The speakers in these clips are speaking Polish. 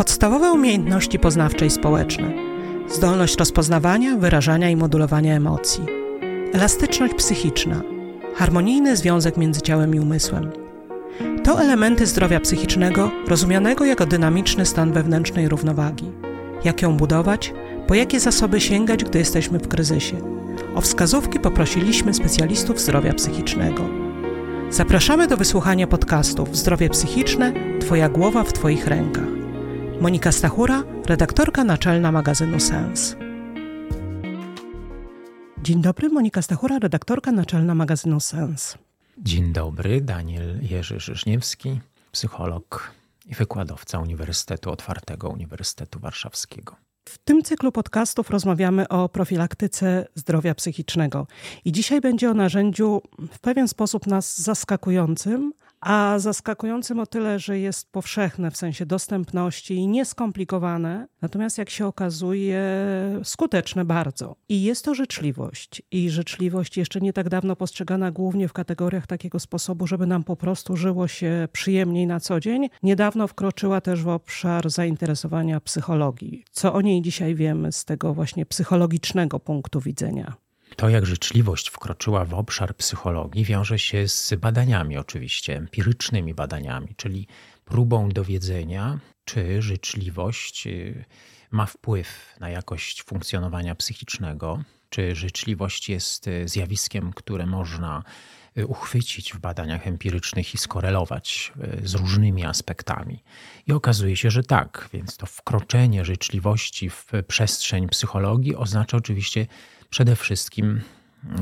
Podstawowe umiejętności poznawcze i społeczne. Zdolność rozpoznawania, wyrażania i modulowania emocji. Elastyczność psychiczna. Harmonijny związek między ciałem i umysłem. To elementy zdrowia psychicznego, rozumianego jako dynamiczny stan wewnętrznej równowagi. Jak ją budować, po jakie zasoby sięgać, gdy jesteśmy w kryzysie. O wskazówki poprosiliśmy specjalistów zdrowia psychicznego. Zapraszamy do wysłuchania podcastów Zdrowie psychiczne Twoja głowa w Twoich rękach. Monika Stachura, redaktorka naczelna magazynu Sens. Dzień dobry, Monika Stachura, redaktorka naczelna magazynu Sens. Dzień dobry, Daniel Jerzy Żyżniewski, psycholog i wykładowca Uniwersytetu Otwartego Uniwersytetu Warszawskiego. W tym cyklu podcastów rozmawiamy o profilaktyce zdrowia psychicznego. I dzisiaj będzie o narzędziu w pewien sposób nas zaskakującym, a zaskakującym o tyle, że jest powszechne w sensie dostępności i nieskomplikowane, natomiast jak się okazuje, skuteczne bardzo. I jest to życzliwość. I życzliwość jeszcze nie tak dawno postrzegana głównie w kategoriach takiego sposobu, żeby nam po prostu żyło się przyjemniej na co dzień. Niedawno wkroczyła też w obszar zainteresowania psychologii. Co o niej dzisiaj wiemy z tego właśnie psychologicznego punktu widzenia? To, jak życzliwość wkroczyła w obszar psychologii, wiąże się z badaniami, oczywiście, empirycznymi badaniami, czyli próbą dowiedzenia, czy życzliwość y, ma wpływ na jakość funkcjonowania psychicznego, czy życzliwość jest y, zjawiskiem, które można uchwycić w badaniach empirycznych i skorelować z różnymi aspektami. I okazuje się, że tak, więc to wkroczenie życzliwości w przestrzeń psychologii oznacza oczywiście przede wszystkim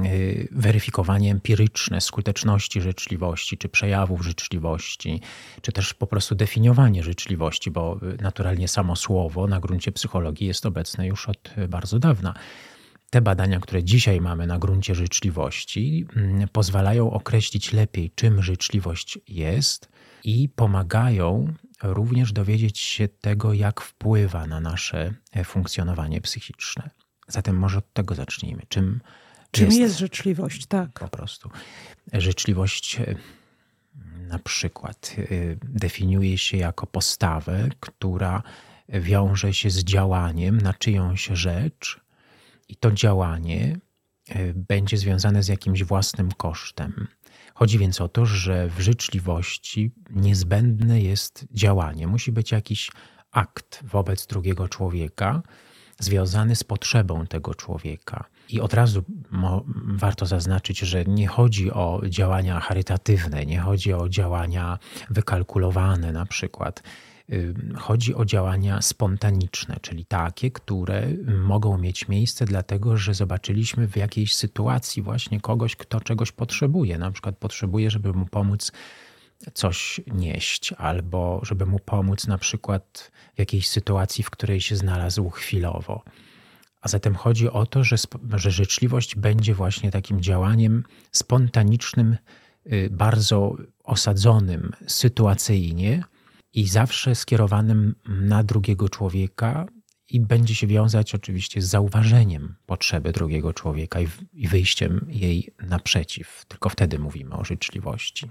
y, weryfikowanie empiryczne skuteczności życzliwości, czy przejawów życzliwości, czy też po prostu definiowanie życzliwości, bo y, naturalnie samo słowo na gruncie psychologii jest obecne już od bardzo dawna. Te badania, które dzisiaj mamy na gruncie życzliwości, mm, pozwalają określić lepiej, czym życzliwość jest i pomagają również dowiedzieć się tego, jak wpływa na nasze e, funkcjonowanie psychiczne. Zatem może od tego zacznijmy. Czym, Czym jest, jest życzliwość? Tak. Po prostu. Życzliwość e, na przykład e, definiuje się jako postawę, która wiąże się z działaniem na czyjąś rzecz, i to działanie e, będzie związane z jakimś własnym kosztem. Chodzi więc o to, że w życzliwości niezbędne jest działanie. Musi być jakiś akt wobec drugiego człowieka, związany z potrzebą tego człowieka. I od razu warto zaznaczyć, że nie chodzi o działania charytatywne, nie chodzi o działania wykalkulowane na przykład. Chodzi o działania spontaniczne, czyli takie, które mogą mieć miejsce, dlatego że zobaczyliśmy w jakiejś sytuacji właśnie kogoś, kto czegoś potrzebuje. Na przykład potrzebuje, żeby mu pomóc coś nieść, albo żeby mu pomóc na przykład w jakiejś sytuacji, w której się znalazł chwilowo. A zatem chodzi o to, że, że życzliwość będzie właśnie takim działaniem spontanicznym, y, bardzo osadzonym sytuacyjnie i zawsze skierowanym na drugiego człowieka, i będzie się wiązać oczywiście z zauważeniem potrzeby drugiego człowieka i, wyjściem jej naprzeciw. Tylko wtedy mówimy o życzliwości.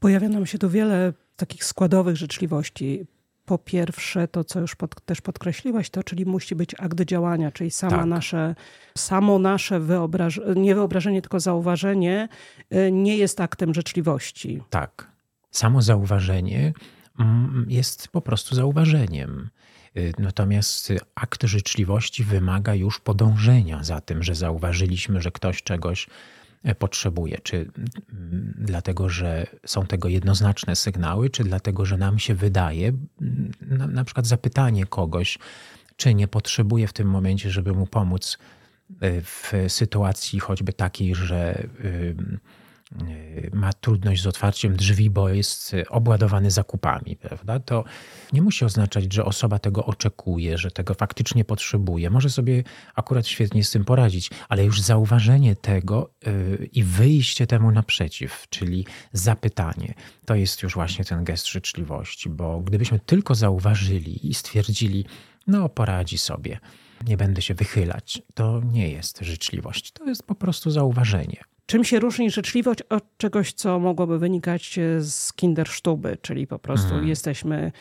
Pojawia nam się tu wiele takich składowych życzliwości. Po pierwsze, to co już pod, też podkreśliłaś, to czyli musi być akt działania, czyli sama tak. nasze, samo nasze wyobraż, nie wyobrażenie, tylko zauważenie y, nie jest aktem życzliwości. Tak. Samo zauważenie jest po prostu zauważeniem. Y, natomiast akt życzliwości wymaga już podążenia za tym, że zauważyliśmy, że ktoś czegoś E, potrzebuje. Czy mm, dlatego, że są tego jednoznaczne sygnały, czy dlatego, że nam się wydaje, mm, na, na przykład zapytanie kogoś, czy nie potrzebuje w tym momencie, żeby mu pomóc e, w sytuacji choćby takiej, że Y, ma trudność z otwarciem drzwi, bo jest obładowany zakupami, prawda? To nie musi oznaczać, że osoba tego oczekuje, że tego faktycznie potrzebuje. Może sobie akurat świetnie z tym poradzić, ale już zauważenie tego y, i wyjście temu naprzeciw, czyli zapytanie, to jest już właśnie ten gest życzliwości, bo gdybyśmy tylko zauważyli i stwierdzili, no poradzi sobie, nie będę się wychylać, to nie jest życzliwość, to jest po prostu zauważenie. Czym się różni życzliwość od czegoś, co mogłoby wynikać z kindersztuby, czyli po prostu mhm. jesteśmy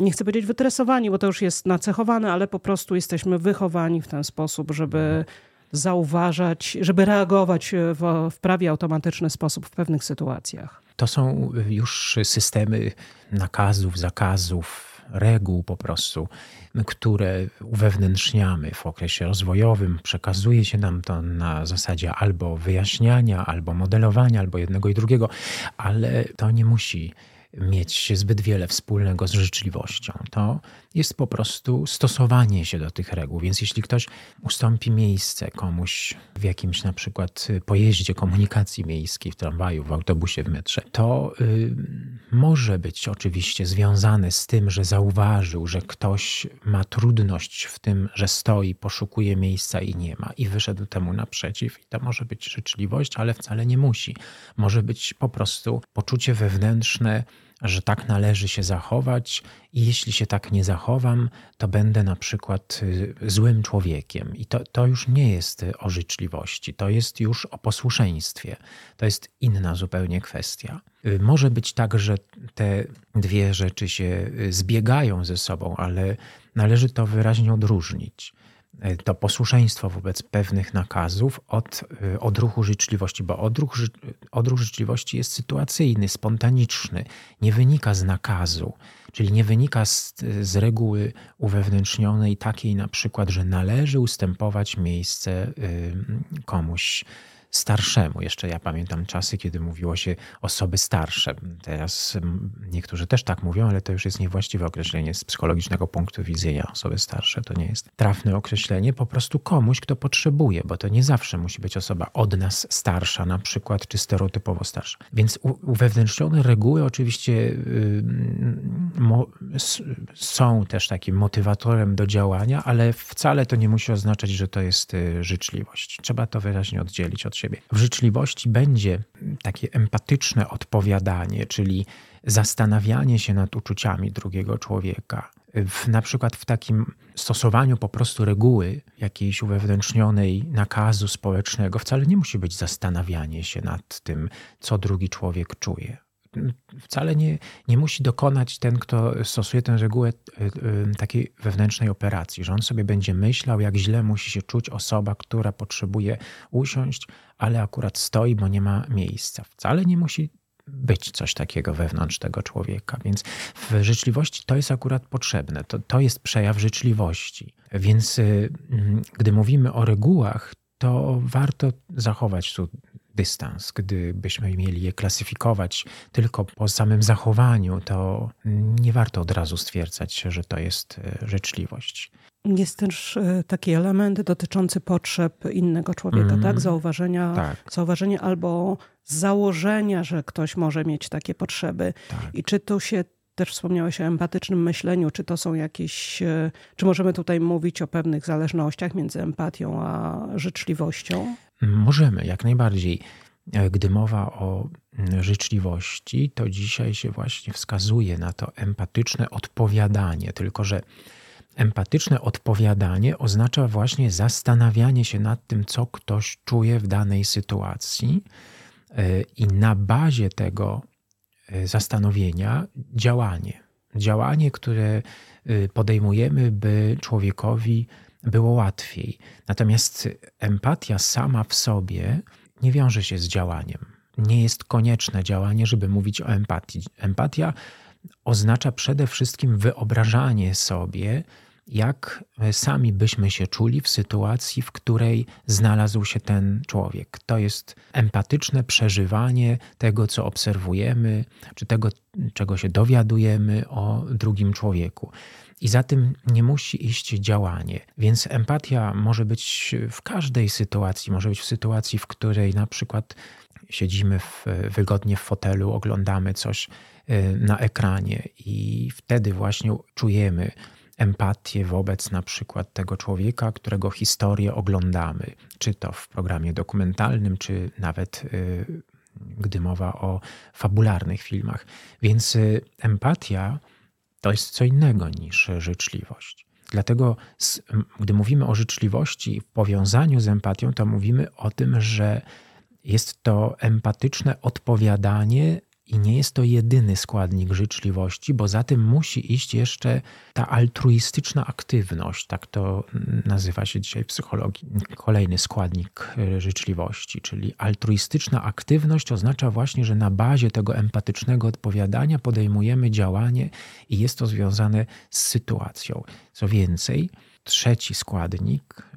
nie chcę powiedzieć wytresowani, bo to już jest nacechowane, ale po prostu jesteśmy wychowani w ten sposób, żeby zauważać, żeby reagować w, w prawie automatyczny sposób w pewnych sytuacjach. To są już systemy nakazów, zakazów, reguł po prostu, które uwewnętrzniamy w okresie rozwojowym, przekazuje się nam to na zasadzie albo wyjaśniania, albo modelowania, albo jednego i drugiego, ale to nie musi mieć zbyt wiele wspólnego z życzliwością. To jest po prostu stosowanie się do tych reguł. Więc jeśli ktoś ustąpi miejsce komuś w jakimś na przykład pojeździe komunikacji miejskiej, w tramwaju, w autobusie, w metrze, to y, może być oczywiście związane z tym, że zauważył, że ktoś ma trudność w tym, że stoi, poszukuje miejsca i nie ma, i wyszedł temu naprzeciw. I to może być życzliwość, ale wcale nie musi. Może być po prostu poczucie wewnętrzne, że tak należy się zachować, i jeśli się tak nie zachowam, to będę na przykład y, złym człowiekiem. I to, to już nie jest o życzliwości, to jest już o posłuszeństwie. To jest inna zupełnie kwestia. Y, może być tak, że te dwie rzeczy się y, zbiegają ze sobą, ale należy to wyraźnie odróżnić. E, to posłuszeństwo wobec pewnych nakazów od e, odruchu życzliwości, bo odruch, odruch życzliwości jest sytuacyjny, spontaniczny, nie wynika z nakazu, czyli nie wynika z, z reguły uwewnętrznionej takiej na przykład, że należy ustępować miejsce komuś starszemu. Jeszcze ja pamiętam czasy, kiedy mówiło się osoby starsze. Teraz mm, niektórzy też tak mówią, ale to już jest niewłaściwe określenie z psychologicznego punktu widzenia. Osoby starsze to nie jest trafne określenie, po prostu komuś, kto potrzebuje, bo to nie zawsze musi być osoba od nas starsza na przykład, czy stereotypowo starsza. Więc uwewnętrznione reguły oczywiście mo, są też takim motywatorem do działania, ale wcale to nie musi oznaczać, że to jest y, życzliwość. Trzeba to wyraźnie oddzielić od siebie. W życzliwości będzie takie empatyczne odpowiadanie, czyli zastanawianie się nad uczuciami drugiego człowieka. W, na przykład w takim stosowaniu po prostu reguły jakiejś uwewnętrznionej nakazu społecznego wcale nie musi być zastanawianie się nad tym, co drugi człowiek czuje wcale nie, nie musi dokonać ten, kto stosuje tę regułę e, e, takiej wewnętrznej operacji, że on sobie będzie myślał, jak źle musi się czuć osoba, która potrzebuje usiąść, ale akurat stoi, bo nie ma miejsca. Wcale nie musi być coś takiego wewnątrz tego człowieka. Więc w życzliwości to jest akurat potrzebne. To, to jest przejaw życzliwości. Więc y, gdy mówimy o regułach, to warto zachować tu dystans. Gdybyśmy mieli je klasyfikować tylko po samym zachowaniu, to nie warto od razu stwierdzać, że to jest e, życzliwość. Jest też e, taki element dotyczący potrzeb innego człowieka, mm. tak? Zauważenia, tak. Zauważenia albo założenia, że ktoś może mieć takie potrzeby. Tak. I czy tu się też wspomniałeś o empatycznym myśleniu, czy to są jakieś, e, czy możemy tutaj mówić o pewnych zależnościach między empatią a życzliwością? Możemy, jak najbardziej. E, gdy mowa o życzliwości, to dzisiaj się właśnie wskazuje na to empatyczne odpowiadanie, tylko że empatyczne odpowiadanie oznacza właśnie zastanawianie się nad tym, co ktoś czuje w danej sytuacji e, i na bazie tego e, zastanowienia działanie. Działanie, które podejmujemy, by człowiekowi było łatwiej. Natomiast empatia sama w sobie nie wiąże się z działaniem. Nie jest konieczne działanie, żeby mówić o empatii. Empatia oznacza przede wszystkim wyobrażanie sobie, jak sami byśmy się czuli w sytuacji, w której znalazł się ten człowiek. To jest empatyczne przeżywanie tego, co obserwujemy, czy tego, czego się dowiadujemy o drugim człowieku. I za tym nie musi iść działanie. Więc empatia może być w każdej sytuacji. Może być w sytuacji, w której na przykład siedzimy w, wygodnie w fotelu, oglądamy coś y, na ekranie i wtedy właśnie czujemy empatię wobec na przykład tego człowieka, którego historię oglądamy, czy to w programie dokumentalnym, czy nawet y, gdy mowa o fabularnych filmach. Więc y, empatia to jest co innego niż życzliwość. Dlatego, gdy mówimy o życzliwości w powiązaniu z empatią, to mówimy o tym, że jest to empatyczne odpowiadanie I nie jest to jedyny składnik życzliwości, bo za tym musi iść jeszcze ta altruistyczna aktywność, tak to nazywa się dzisiaj w psychologii. Kolejny składnik e, życzliwości, czyli altruistyczna aktywność oznacza właśnie, że na bazie tego empatycznego odpowiadania podejmujemy działanie i jest to związane z sytuacją. Co więcej, trzeci składnik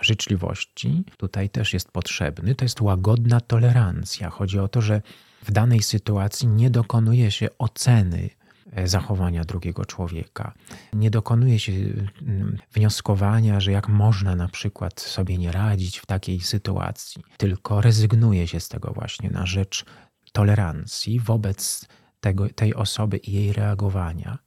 życzliwości tutaj też jest potrzebny, to jest łagodna tolerancja. Chodzi o to, że w danej sytuacji nie dokonuje się oceny e, zachowania drugiego człowieka. Nie dokonuje się mm, wnioskowania, że jak można na przykład sobie nie radzić w takiej sytuacji, tylko rezygnuje się z tego właśnie na rzecz tolerancji wobec tego, tej osoby i jej reagowania.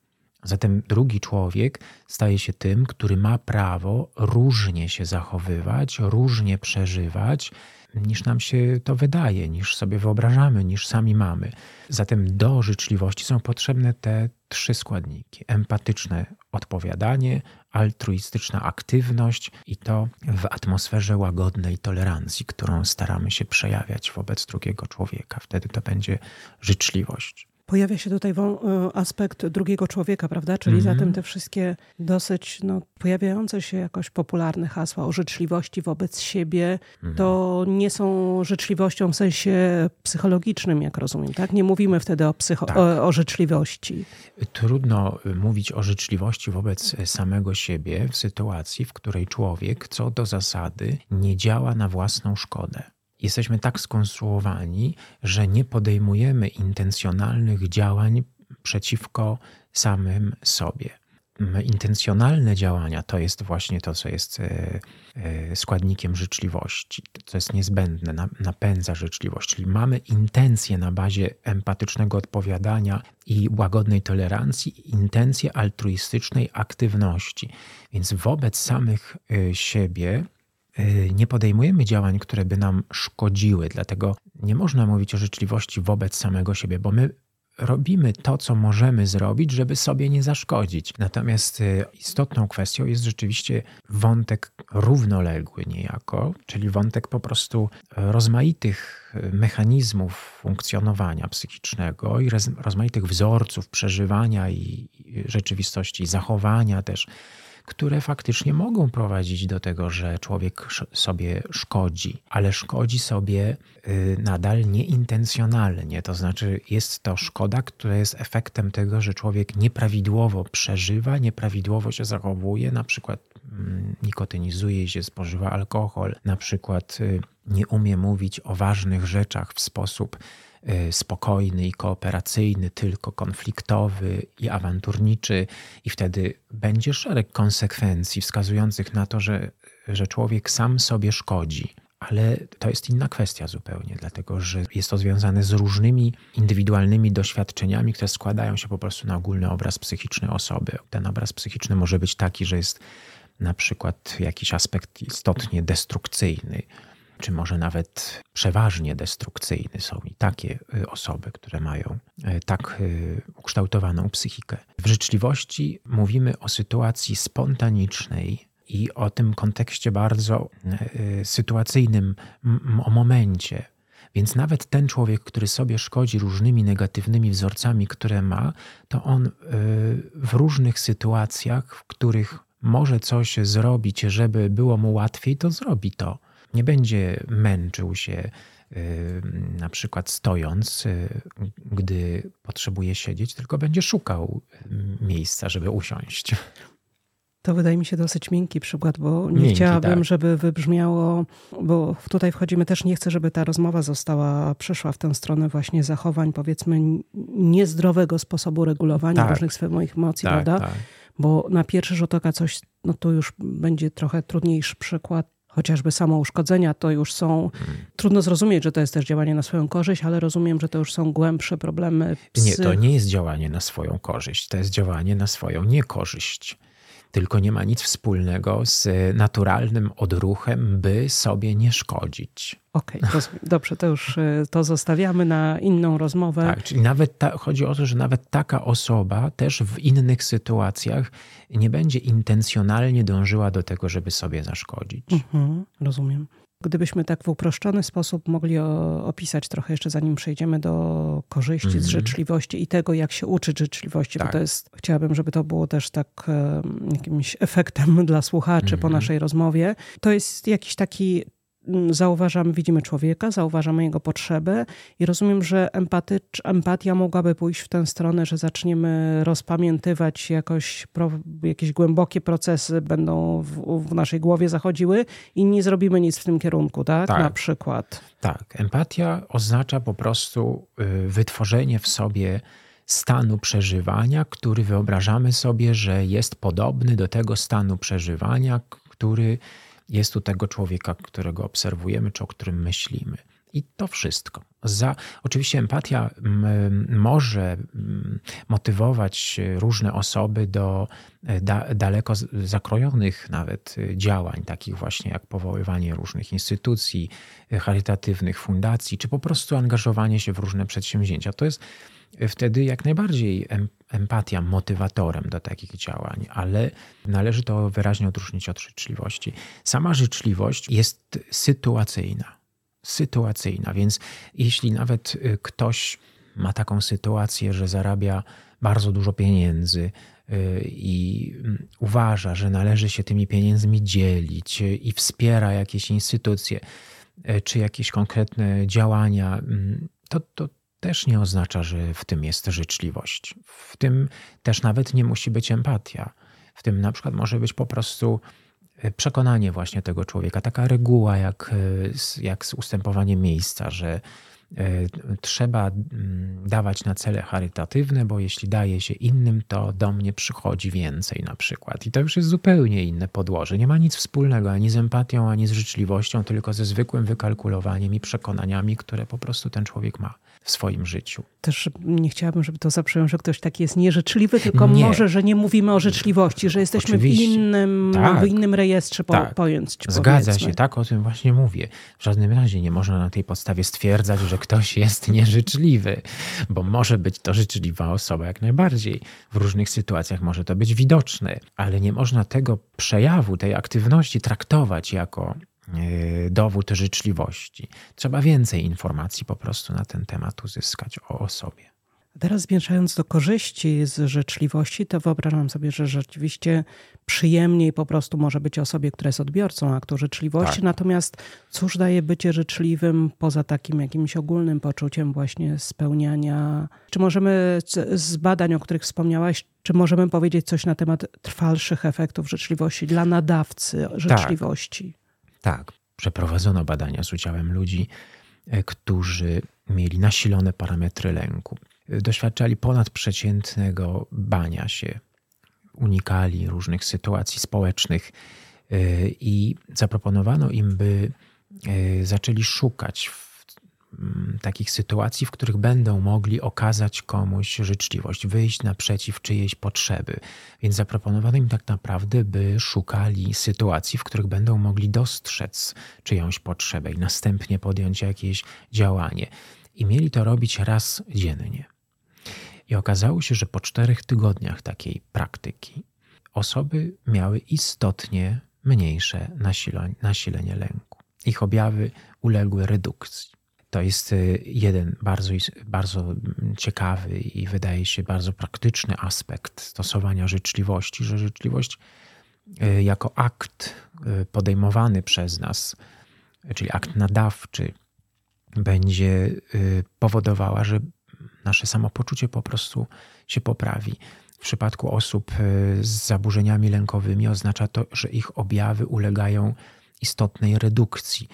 Zatem drugi człowiek staje się tym, który ma prawo różnie się zachowywać, różnie przeżywać, niż nam się to wydaje, niż sobie wyobrażamy, niż sami mamy. Zatem do życzliwości są potrzebne te trzy składniki: empatyczne odpowiadanie, altruistyczna aktywność i to w atmosferze łagodnej tolerancji, którą staramy się przejawiać wobec drugiego człowieka. Wtedy to będzie życzliwość. Pojawia się tutaj e, aspekt drugiego człowieka, prawda? Czyli mm -hmm. zatem te wszystkie dosyć no, pojawiające się jakoś popularne hasła o życzliwości wobec siebie, mm -hmm. to nie są życzliwością w sensie psychologicznym, jak rozumiem, tak? Nie mówimy wtedy o, psycho- tak. o, o życzliwości. Trudno y, mówić o życzliwości wobec y, samego siebie w sytuacji, w której człowiek co do zasady nie działa na własną szkodę jesteśmy tak skonstruowani, że nie podejmujemy intencjonalnych działań przeciwko samym sobie. Intencjonalne działania to jest właśnie to, co jest e, e, składnikiem życzliwości, co jest niezbędne, napędza życzliwość. Czyli mamy intencje na bazie empatycznego odpowiadania i łagodnej tolerancji, intencje altruistycznej aktywności. Więc wobec samych e, siebie nie podejmujemy działań, które by nam szkodziły. Dlatego nie można mówić o życzliwości wobec samego siebie, bo my robimy to, co możemy zrobić, żeby sobie nie zaszkodzić. Natomiast y, istotną kwestią jest rzeczywiście wątek równoległy niejako, czyli wątek po prostu rozmaitych mechanizmów funkcjonowania psychicznego i rozmaitych wzorców przeżywania i rzeczywistości, zachowania też które faktycznie mogą prowadzić do tego, że człowiek sobie szkodzi, ale szkodzi sobie y, nadal nieintencjonalnie. To znaczy, jest to szkoda, która jest efektem tego, że człowiek nieprawidłowo przeżywa, nieprawidłowo się zachowuje, na przykład mm, nikotynizuje się, spożywa alkohol, na przykład y, nie umie mówić o ważnych rzeczach w sposób spokojny i kooperacyjny, tylko konfliktowy i awanturniczy, i wtedy będzie szereg konsekwencji wskazujących na to, że, że człowiek sam sobie szkodzi. Ale to jest inna kwestia zupełnie, dlatego że jest to związane z różnymi indywidualnymi doświadczeniami, które składają się po prostu na ogólny obraz psychiczny osoby. Ten obraz psychiczny może być taki, że jest na przykład jakiś aspekt istotnie destrukcyjny, czy może nawet przeważnie destrukcyjny. Są i takie y, osoby, które mają y, tak y, ukształtowaną psychikę. W życzliwości mówimy o sytuacji spontanicznej, i o tym kontekście bardzo sytuacyjnym, o momencie. Więc nawet ten człowiek, który sobie szkodzi różnymi negatywnymi wzorcami, które ma, to on w różnych sytuacjach, w których może coś zrobić, żeby było mu łatwiej, to zrobi to nie będzie męczył się y, na przykład stojąc, y, gdy potrzebuje siedzieć, tylko będzie szukał y, miejsca, żeby usiąść. To wydaje mi się dosyć miękki przykład, bo nie miękki, chciałabym, tak. żeby wybrzmiało, bo tutaj wchodzimy też, nie chcę, żeby ta rozmowa została, przeszła w tę stronę właśnie zachowań, powiedzmy, niezdrowego sposobu regulowania tak. różnych swoich emocji, tak, prawda? Tak. Bo na pierwszy rzut oka coś, no to już będzie trochę trudniejszy przykład, chociażby samo uszkodzenia, to już są. Hmm. Trudno zrozumieć, że to jest też działanie na swoją korzyść, ale rozumiem, że to już są głębsze problemy. Psy. Nie, to nie jest działanie na swoją korzyść, to jest działanie na swoją niekorzyść tylko nie ma nic wspólnego z naturalnym odruchem, by sobie nie szkodzić. Okej, okay, dobrze, to już e, to zostawiamy na inną rozmowę. Tak, czyli nawet ta, chodzi o to, że nawet taka osoba też w innych sytuacjach nie będzie intencjonalnie dążyła do tego, żeby sobie zaszkodzić. Mhm, rozumiem. Gdybyśmy tak w uproszczony sposób mogli opisać trochę jeszcze zanim przejdziemy do korzyści mm -hmm. z mhm. życzliwości i tego, jak się uczyć życzliwości, tak. bo to jest, chciałabym, żeby to było też tak jakimś efektem dla słuchaczy mm -hmm. po mhm. naszej rozmowie. To jest jakiś taki zauważamy, widzimy człowieka, zauważamy jego potrzeby i rozumiem, że empatycz, empatia mogłaby pójść w tę stronę, że zaczniemy rozpamiętywać jakoś, pro, jakieś głębokie procesy będą w, w, naszej głowie zachodziły i nie zrobimy nic w tym kierunku, tak? tak. Na przykład. Tak. Empatia oznacza po prostu y, wytworzenie w sobie stanu przeżywania, który wyobrażamy sobie, że jest podobny do tego stanu przeżywania, który jest u tego człowieka, którego obserwujemy, czy o którym myślimy. I to wszystko. Za, oczywiście empatia może motywować różne osoby do e, da, daleko zakrojonych nawet e, działań, takich właśnie jak powoływanie różnych instytucji e, charytatywnych, fundacji, czy po prostu angażowanie się w różne przedsięwzięcia. To jest wtedy jak najbardziej empatia motywatorem do takich działań, ale należy to wyraźnie odróżnić od życzliwości. Sama życzliwość jest sytuacyjna. Sytuacyjna, więc jeśli nawet y, ktoś ma taką sytuację, że zarabia bardzo dużo pieniędzy y, i mm, uważa, że należy się tymi pieniędzmi dzielić i wspiera jakieś instytucje y, czy jakieś konkretne działania, mm, to, to, też nie oznacza, że w tym jest życzliwość. W tym też nawet nie musi być empatia. W tym na przykład może być po prostu e, przekonanie właśnie tego człowieka, taka reguła jak, e, jak z ustępowaniem miejsca, że E, trzeba dawać na cele charytatywne, bo jeśli daje się innym, to do mnie przychodzi więcej na przykład. I to już jest zupełnie inne podłoże. Nie ma nic wspólnego ani z empatią, ani z życzliwością, tylko ze zwykłym wykalkulowaniem i przekonaniami, które po prostu ten człowiek ma w swoim życiu. Też nie chciałabym, żeby to zabrzmiało, że ktoś taki jest nieżyczliwy, tylko nie. może, że nie mówimy o życzliwości, że jesteśmy w innym, tak. w innym rejestrze po, tak. pojęć. Zgadza powiedzmy. się, tak o tym właśnie mówię. W żadnym razie nie można na tej podstawie stwierdzać, że ktoś jest nieżyczliwy, bo może być to życzliwa osoba jak najbardziej. W różnych sytuacjach może to być widoczne, ale nie można tego przejawu, tej aktywności traktować jako dowód życzliwości. Trzeba więcej informacji po prostu na ten temat uzyskać o osobie. Teraz zmierzając do korzyści z życzliwości, to wyobrażam sobie, że rzeczywiście przyjemniej po prostu może być osobie, która jest odbiorcą aktu życzliwości. Tak. Natomiast cóż daje bycie życzliwym poza takim jakimś ogólnym poczuciem właśnie spełniania? Czy możemy z badań, o których wspomniałaś, czy możemy powiedzieć coś na temat trwalszych efektów życzliwości dla nadawcy życzliwości? Tak, tak. przeprowadzono badania z udziałem ludzi, e, którzy mieli nasilone parametry lęku doświadczali ponadprzeciętnego bania się, unikali różnych sytuacji społecznych y, i zaproponowano im, by zaczęli szukać mm, takich sytuacji, w których będą mogli okazać komuś życzliwość, wyjść naprzeciw czyjejś potrzeby. Więc zaproponowano im tak naprawdę, by szukali sytuacji, w których będą mogli dostrzec czyjąś potrzebę i następnie podjąć jakieś działanie. I mieli to robić raz dziennie. I okazało się, że po czterech tygodniach takiej praktyki osoby miały istotnie mniejsze nasilenie, nasilenie lęku. Ich objawy uległy redukcji. To jest y, jeden bardzo, bardzo ciekawy i wydaje się bardzo praktyczny aspekt stosowania życzliwości, że życzliwość y, jako akt y, podejmowany przez nas, czyli akt nadawczy, będzie powodowała, że nasze samopoczucie po prostu się poprawi. W przypadku osób z zaburzeniami lękowymi oznacza to, że ich objawy ulegają istotnej redukcji.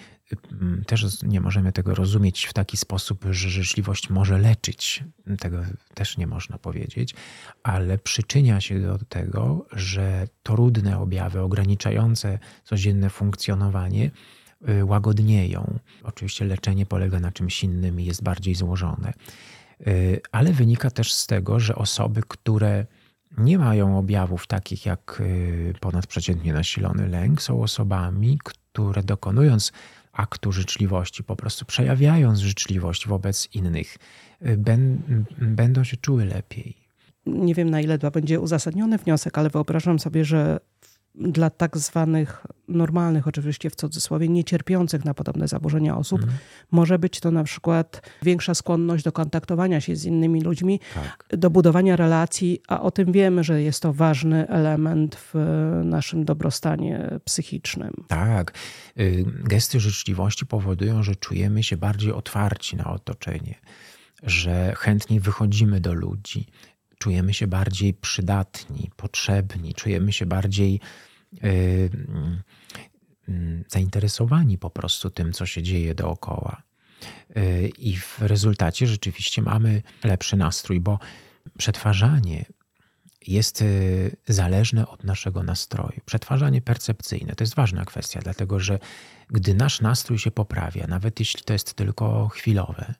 Mm, też nie możemy tego rozumieć w taki sposób, że życzliwość może leczyć. Tego też nie można powiedzieć, ale przyczynia się do tego, że trudne objawy ograniczające codzienne funkcjonowanie e, łagodnieją. Oczywiście leczenie polega na czymś innym i jest bardziej złożone. Y, ale wynika też z tego, że osoby, które nie mają objawów takich jak y, ponadprzeciętnie nasilony lęk, są osobami, które dokonując aktu życzliwości, po prostu przejawiając życzliwość wobec innych, y, będą się czuły lepiej. Nie wiem, na ile to będzie uzasadniony wniosek, ale wyobrażam sobie, że dla tak zwanych normalnych, oczywiście w cudzysłowie, niecierpiących na podobne zaburzenia osób, mm. może być to na przykład większa skłonność do kontaktowania się z innymi ludźmi, tak. do budowania relacji, a o tym wiemy, że jest to ważny element w naszym dobrostanie psychicznym. Tak. Y, gesty życzliwości powodują, że czujemy się bardziej otwarci na otoczenie, że chętniej wychodzimy do ludzi, czujemy się bardziej przydatni, potrzebni, czujemy się bardziej yy, yy, zainteresowani po prostu tym, co się dzieje dookoła. Yy, I w rezultacie rzeczywiście mamy lepszy nastrój, bo przetwarzanie jest y, zależne od naszego nastroju. Przetwarzanie percepcyjne to jest ważna kwestia, dlatego że gdy nasz nastrój się poprawia, nawet jeśli to jest tylko chwilowe,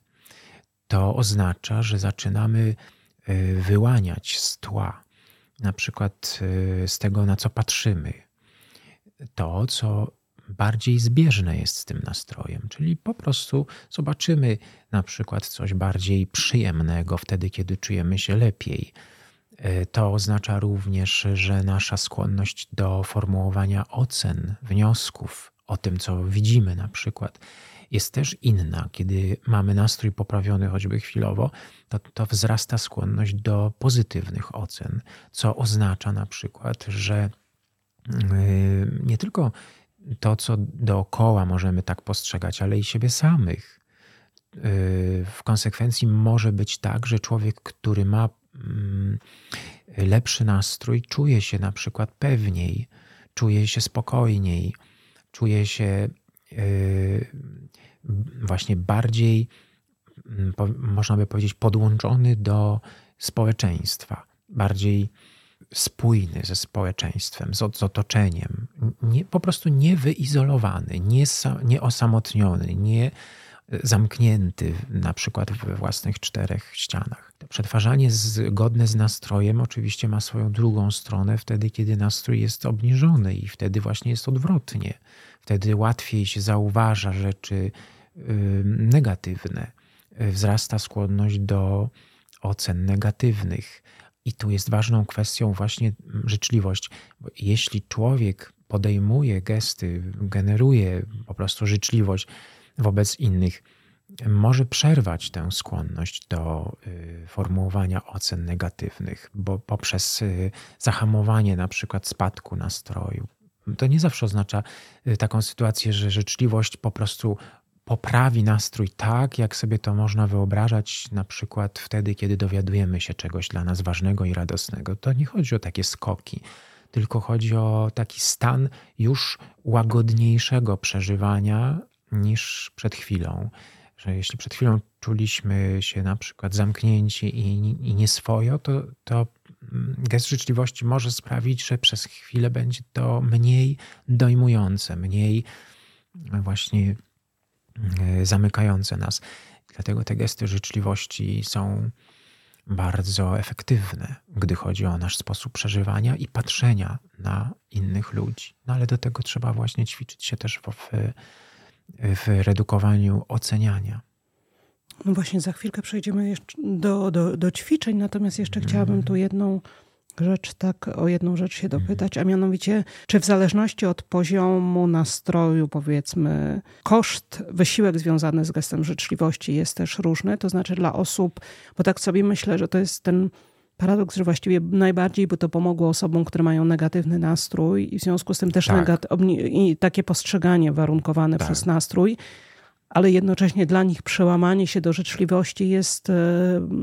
to oznacza, że zaczynamy wyłaniać z tła, na przykład y, z tego, na co patrzymy, to, co bardziej zbieżne jest z tym nastrojem, czyli po prostu zobaczymy na przykład coś bardziej przyjemnego wtedy, kiedy czujemy się lepiej. Y, to oznacza również, że nasza skłonność do formułowania ocen, wniosków o tym, co widzimy, na przykład, jest też inna. Kiedy mamy nastrój poprawiony choćby chwilowo, to, to wzrasta skłonność do pozytywnych ocen, co oznacza na przykład, że yy, nie tylko to, co dookoła możemy tak postrzegać, ale i siebie samych. Yy, w konsekwencji może być tak, że człowiek, który ma mm, lepszy nastrój, czuje się na przykład pewniej, czuje się spokojniej, czuje się właśnie bardziej, mm, można by powiedzieć, podłączony do społeczeństwa, bardziej spójny ze społeczeństwem, z, z otoczeniem, nie, po prostu nie wyizolowany, nie, nie osamotniony, nie zamknięty na przykład we własnych czterech ścianach. Przetwarzanie zgodne z nastrojem oczywiście ma swoją drugą stronę wtedy, kiedy nastrój jest obniżony i wtedy właśnie jest odwrotnie. Wtedy łatwiej się zauważa rzeczy negatywne. Wzrasta skłonność do ocen negatywnych. I tu jest ważną kwestią właśnie życzliwość. Bo jeśli człowiek podejmuje gesty, generuje po prostu życzliwość wobec innych, może przerwać tę skłonność do y, formułowania ocen negatywnych, bo poprzez y, zahamowanie na przykład spadku nastroju. To nie zawsze oznacza y, taką sytuację, że życzliwość po prostu poprawi nastrój tak, jak sobie to można wyobrażać, na przykład wtedy, kiedy dowiadujemy się czegoś dla nas ważnego i radosnego. To nie chodzi o takie skoki, tylko chodzi o taki stan już łagodniejszego przeżywania niż przed chwilą. Że jeśli przed chwilą czuliśmy się na przykład zamknięci i, i nieswojo, to, to gest życzliwości może sprawić, że przez chwilę będzie to mniej dojmujące, mniej właśnie E, zamykające nas. Dlatego te gesty życzliwości są bardzo efektywne, gdy chodzi o nasz sposób przeżywania i patrzenia na innych ludzi. No ale do tego trzeba właśnie ćwiczyć się też w, w redukowaniu oceniania. No właśnie, za chwilkę przejdziemy jeszcze do, do, do ćwiczeń, natomiast jeszcze mm. chciałabym tu jedną rzecz, tak o jedną rzecz się mhm. dopytać, a mianowicie, czy w zależności od poziomu nastroju, powiedzmy, koszt, wysiłek związany z gestem życzliwości jest też różny, to znaczy dla osób, bo tak sobie myślę, że to jest ten paradoks, że właściwie najbardziej by to pomogło osobom, które mają negatywny nastrój i w związku z tym też tak. takie postrzeganie warunkowane tak. przez nastrój, ale jednocześnie dla nich przełamanie się do życzliwości jest e,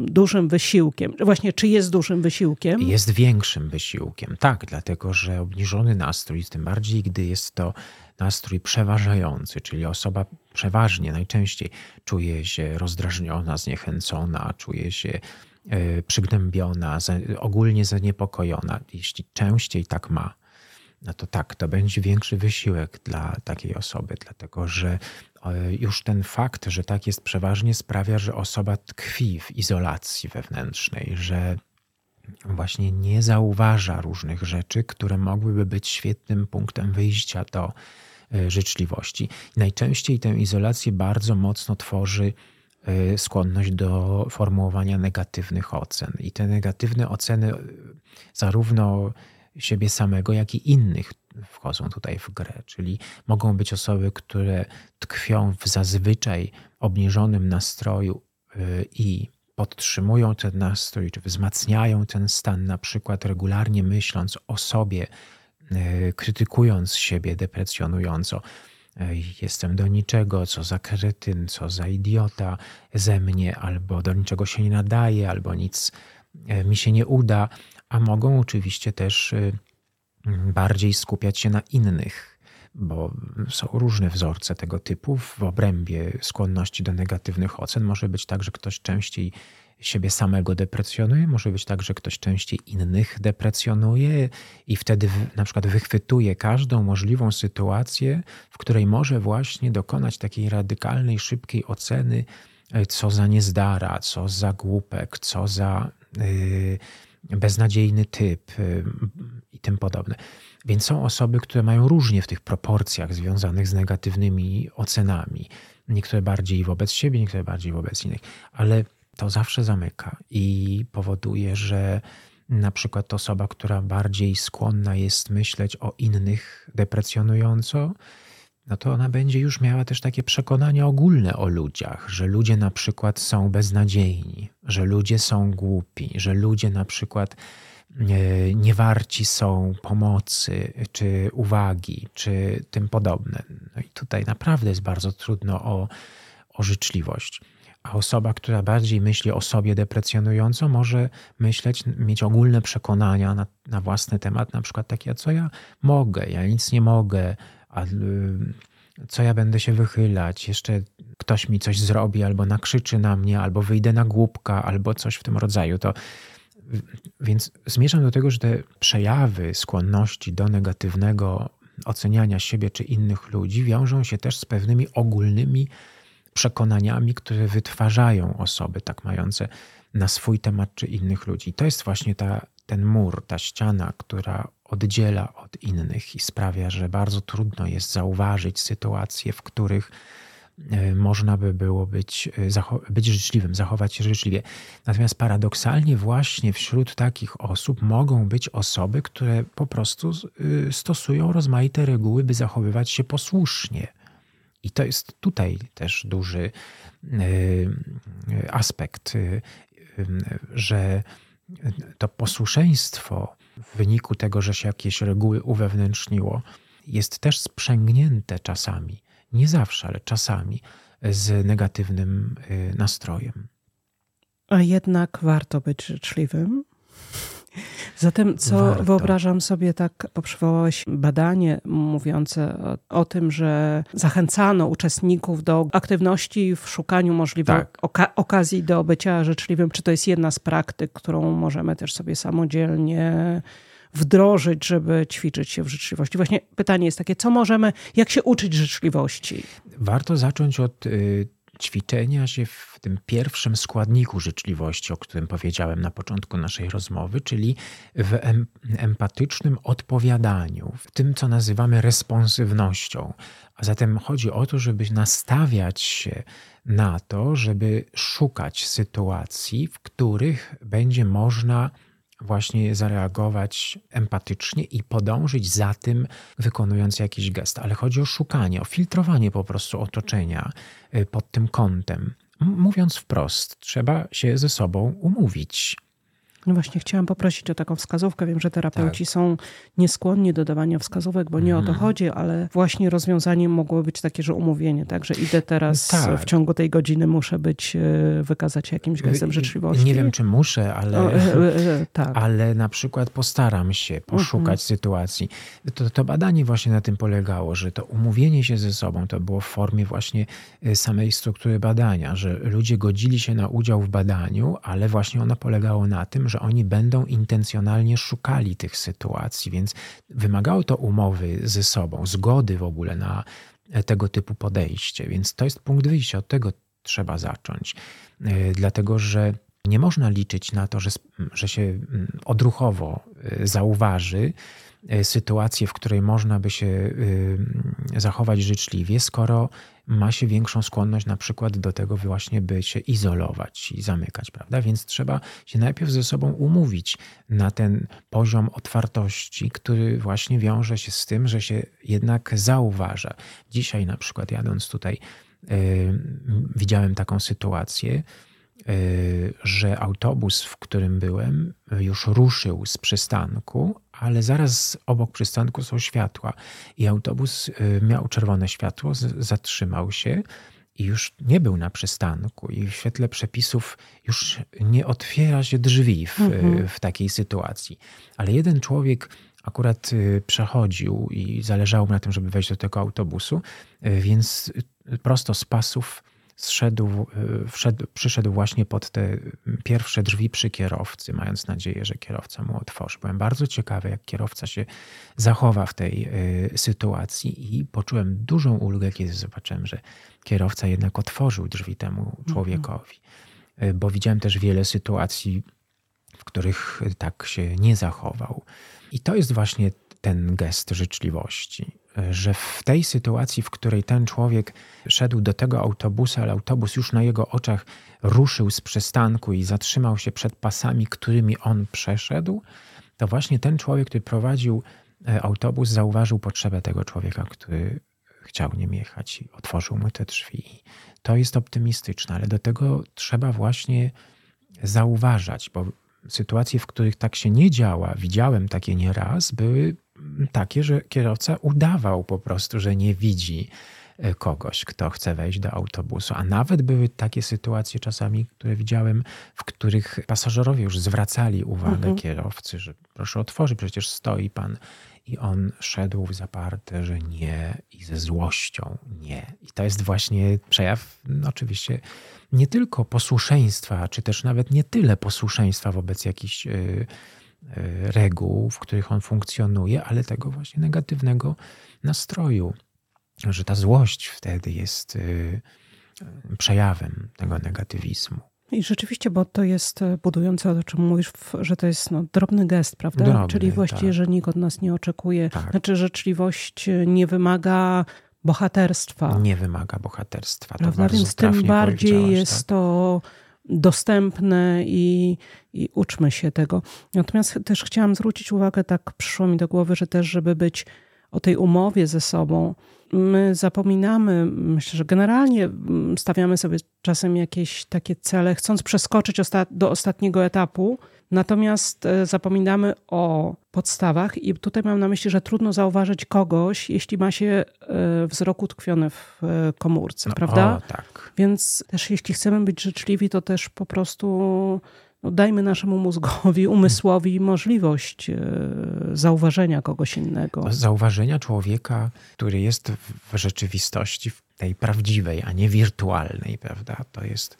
dużym wysiłkiem. Właśnie, czy jest dużym wysiłkiem? Jest większym wysiłkiem, tak, dlatego że obniżony nastrój, tym bardziej gdy jest to nastrój przeważający, czyli osoba przeważnie, najczęściej czuje się rozdrażniona, zniechęcona, czuje się e, przygnębiona, ogólnie zaniepokojona. Jeśli częściej tak ma, no to tak, to będzie większy wysiłek dla takiej osoby, dlatego że e, już ten fakt, że tak jest przeważnie, sprawia, że osoba tkwi w izolacji wewnętrznej, że właśnie nie zauważa różnych rzeczy, które mogłyby być świetnym punktem wyjścia do e, życzliwości. Najczęściej tę izolację bardzo mocno tworzy e, skłonność do formułowania negatywnych ocen. I te negatywne oceny zarówno siebie samego, jak i innych wchodzą tutaj w grę. Czyli mogą być osoby, które tkwią w zazwyczaj obniżonym nastroju y, i podtrzymują ten nastrój, czy wzmacniają ten stan, na przykład regularnie myśląc o sobie, y, krytykując siebie deprecjonująco. Jestem do niczego, co za kretyn, co za idiota ze mnie, albo do niczego się nie nadaje, albo nic y, mi się nie uda, a mogą oczywiście też bardziej skupiać się na innych, bo są różne wzorce tego typu. W obrębie skłonności do negatywnych ocen może być tak, że ktoś częściej siebie samego deprecjonuje, może być tak, że ktoś częściej innych deprecjonuje i wtedy na przykład wychwytuje każdą możliwą sytuację, w której może właśnie dokonać takiej radykalnej, szybkiej oceny, e, co za niezdara, co za głupek, co za yy, beznadziejny typ y, i tym podobne. Więc są osoby, które mają różnie w tych proporcjach związanych z negatywnymi ocenami. Niektóre bardziej wobec siebie, niektóre bardziej wobec innych, ale to zawsze zamyka i powoduje, że na przykład osoba, która bardziej skłonna jest myśleć o innych deprecjonująco, no to ona będzie już miała też takie przekonania ogólne o ludziach, że ludzie na przykład są beznadziejni, że ludzie są głupi, że ludzie na przykład e, niewarci są pomocy, czy uwagi, czy tym podobne. No i tutaj naprawdę jest bardzo trudno o, o życzliwość. A osoba, która bardziej myśli o sobie deprecjonująco, może myśleć, mieć ogólne przekonania na, na własny temat, na przykład takie, co ja mogę, ja nic nie mogę, a y, co ja będę się wychylać, jeszcze ktoś mi coś zrobi, albo nakrzyczy na mnie, albo wyjdę na głupka, albo coś w tym rodzaju. To, więc zmierzam do tego, że te przejawy skłonności do negatywnego oceniania siebie czy innych ludzi wiążą się też z pewnymi ogólnymi przekonaniami, które wytwarzają osoby tak mające na swój temat czy innych ludzi. To jest właśnie ta, ten mur, ta ściana, która oddziela od innych i sprawia, że bardzo trudno jest zauważyć sytuacje, w których e, można by było być, e, być życzliwym, zachować się życzliwie. Natomiast paradoksalnie, właśnie wśród takich osób mogą być osoby, które po prostu e, stosują rozmaite reguły, by zachowywać się posłusznie. I to jest tutaj też duży aspekt, że to posłuszeństwo w wyniku tego, że się jakieś reguły uwewnętrzniło, jest też sprzęgnięte czasami, nie zawsze, ale czasami z negatywnym y, nastrojem. A jednak warto być życzliwym. Zatem, co Warto. wyobrażam sobie, tak, bo przywołałeś badanie mówiące o, o, tym, że zachęcano uczestników do aktywności w szukaniu możliwych tak. oka okazji do bycia życzliwym. Czy to jest jedna z praktyk, którą możemy też sobie samodzielnie wdrożyć, żeby ćwiczyć się w życzliwości? Właśnie pytanie jest takie, co możemy, jak się uczyć życzliwości? Warto zacząć od y, ćwiczenia się w tym pierwszym składniku życzliwości, o którym powiedziałem na początku naszej rozmowy, czyli w empatycznym odpowiadaniu, w tym, co nazywamy responsywnością. A zatem chodzi o to, żeby nastawiać się na to, żeby szukać sytuacji, w których będzie można właśnie zareagować empatycznie i podążyć za tym, wykonując jakiś gest. Ale chodzi o szukanie, o filtrowanie po prostu otoczenia y, pod tym kątem. Mówiąc wprost, trzeba się ze sobą umówić. No właśnie, chciałam poprosić o taką wskazówkę. Wiem, że terapeuci tak. są nieskłonni do dawania wskazówek, bo nie mm. o to mhm. chodzi, ale właśnie rozwiązaniem mogło być takie, że umówienie, tak, że idę teraz tak. w ciągu tej godziny muszę być, e, wykazać się jakimś gestem życzliwości. Nie wiem, czy muszę, ale, o, e, e, tak. ale na przykład postaram się poszukać mm -hmm. sytuacji. To, to badanie właśnie na tym polegało, że to umówienie się ze sobą to było w formie właśnie samej struktury badania, że ludzie godzili się na udział w badaniu, ale właśnie ono polegało na tym, że oni będą intencjonalnie szukali tych sytuacji, więc wymagało to umowy ze sobą, zgody w ogóle na tego typu podejście. Więc to jest punkt wyjścia, od tego trzeba zacząć. E, dlatego, że Nie można liczyć na to, że, że się mm, odruchowo y, zauważy sytuację, w której można by się y, zachować życzliwie, skoro ma się większą skłonność na przykład do tego właśnie, by się izolować i zamykać, prawda? Więc trzeba się najpierw ze sobą umówić na ten poziom otwartości, który właśnie wiąże się z tym, że się jednak zauważa. Dzisiaj na przykład jadąc tutaj widziałem taką sytuację, Y, że autobus, w którym byłem, już ruszył z przystanku, ale zaraz obok przystanku są światła. I autobus y, miał czerwone światło, zatrzymał się i już nie był na przystanku. I w świetle przepisów już nie otwiera się drzwi w, mhm. w takiej sytuacji. Ale jeden człowiek akurat y, przechodził i zależało mu na tym, żeby wejść do tego autobusu, więc prosto z pasów zszedł, e, wszedł, przyszedł właśnie pod te pierwsze drzwi przy kierowcy, mając nadzieję, że kierowca mu otworzy. Byłem bardzo ciekawy, jak kierowca się zachowa w tej e, sytuacji i poczułem dużą ulgę, kiedy zobaczyłem, że kierowca jednak otworzył drzwi temu mhm. człowiekowi. Mhm. Bo widziałem też wiele sytuacji, w których tak się nie zachował. I to jest właśnie ten gest życzliwości że w tej sytuacji, w której ten człowiek szedł do tego autobusu, ale autobus już na jego oczach ruszył z przystanku i zatrzymał się przed pasami, którymi on przeszedł, to właśnie ten człowiek, który prowadził e, autobus, zauważył potrzebę tego człowieka, który chciał nim jechać i otworzył mu te drzwi. To jest optymistyczne, ale do tego trzeba właśnie zauważać, bo sytuacje, w których tak się nie działa, widziałem takie nieraz, były takie, że kierowca udawał po prostu, że nie widzi e, kogoś, kto chce wejść do autobusu. A nawet były takie sytuacje czasami, które widziałem, w których pasażerowie już zwracali uwagę mhm. kierowcy, że proszę otworzyć, przecież stoi pan. I on szedł w zaparte, że nie i ze złością nie. I to jest właśnie przejaw, no oczywiście, nie tylko posłuszeństwa, czy też nawet nie tyle posłuszeństwa wobec jakichś. Yy, reguł, w których on funkcjonuje, ale tego właśnie negatywnego nastroju, że ta złość wtedy jest e, przejawem tego negatywizmu. I rzeczywiście, bo to jest e, budujące, o czym mówisz, że to jest no, drobny gest, prawda? Drobny, Czyli właściwie, tak. że nikt od nas nie oczekuje. Tak. Znaczy, życzliwość nie wymaga bohaterstwa. Nie wymaga bohaterstwa. Prawda? Więc tym bardziej jest tak? to dostępne i, i uczmy się tego. Natomiast też chciałam zwrócić uwagę, tak przyszło mi do głowy, że też, żeby być o tej umowie ze sobą, my zapominamy, myślę, że generalnie stawiamy sobie czasem jakieś takie cele, chcąc przeskoczyć do ostatniego etapu, natomiast e, zapominamy o podstawach i tutaj mam na myśli, że trudno zauważyć kogoś, jeśli ma się e, wzrok utkwiony w e, komórce, no, prawda? O, tak. Więc też jeśli chcemy być życzliwi, to też po prostu no dajmy naszemu mózgowi, umysłowi możliwość zauważenia kogoś innego. Zauważenia człowieka, który jest w rzeczywistości tej prawdziwej, a nie wirtualnej, prawda? To jest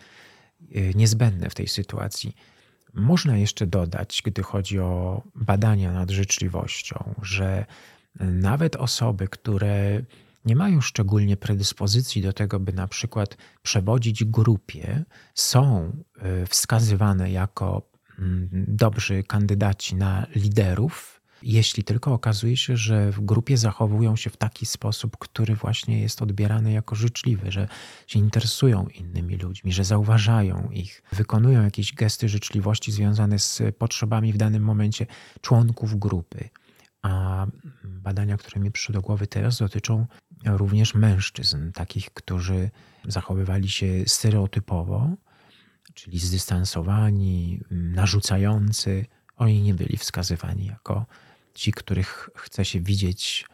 niezbędne w tej sytuacji. Można jeszcze dodać, gdy chodzi o badania nad życzliwością, że nawet osoby, które nie mają szczególnie predyspozycji do tego, by na przykład przewodzić grupie, są e, wskazywane jako mm, dobrzy kandydaci na liderów, jeśli tylko okazuje się, że w grupie zachowują się w taki sposób, który właśnie jest odbierany jako życzliwy, że się interesują innymi ludźmi, że zauważają ich, wykonują jakieś gesty życzliwości związane z potrzebami w danym momencie członków grupy. A badania, które mi przyszły do głowy teraz, dotyczą również mężczyzn, takich, którzy zachowywali się stereotypowo, czyli zdystansowani, narzucający. Oni nie byli wskazywani jako ci, których chce się widzieć